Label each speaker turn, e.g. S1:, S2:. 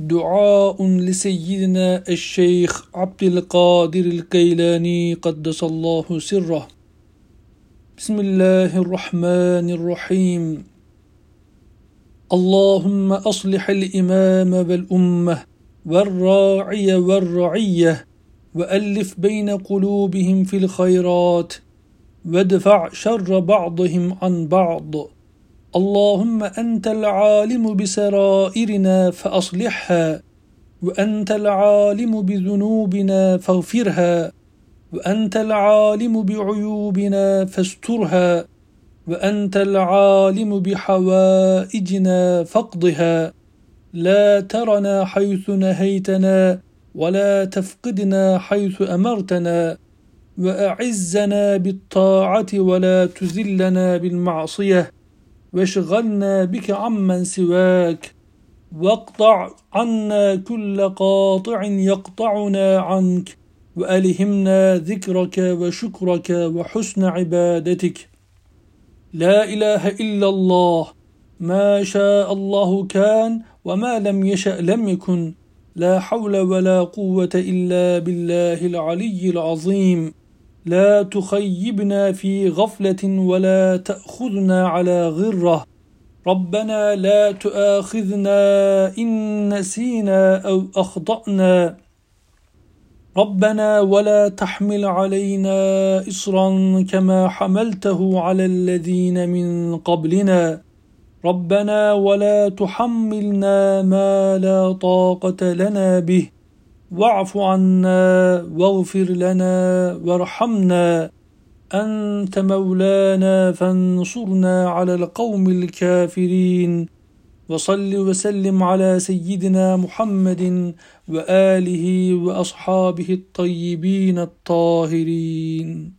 S1: دعاء لسيدنا الشيخ عبد القادر الكيلاني قدس الله سره. بسم الله الرحمن الرحيم. اللهم أصلح الإمام والأمة والراعي والرعية وألف بين قلوبهم في الخيرات وادفع شر بعضهم عن بعض. اللهم أنت العالم بسرائرنا فأصلحها وأنت العالم بذنوبنا فاغفرها وأنت العالم بعيوبنا فاسترها وأنت العالم بحوائجنا فاقضها. لا ترنا حيث نهيتنا ولا تفقدنا حيث أمرتنا وأعزنا بالطاعة ولا تذلنا بالمعصية. واشغلنا بك عمن سواك واقطع عنا كل قاطع يقطعنا عنك وألهمنا ذكرك وشكرك وحسن عبادتك. لا إله إلا الله. ما شاء الله كان وما لم يشأ لم يكن. لا حول ولا قوة إلا بالله العلي العظيم. لا تخيبنا في غفلة ولا تأخذنا على غرة. ربنا لا تؤاخذنا إن نسينا أو أخطأنا. ربنا ولا تحمل علينا إصرا كما حملته على الذين من قبلنا. ربنا ولا تحملنا ما لا طاقة لنا به. واعف عنا واغفر لنا وارحمنا. أنت مولانا فانصرنا على القوم الكافرين. وصل وسلم على سيدنا محمد وآله وأصحابه الطيبين الطاهرين.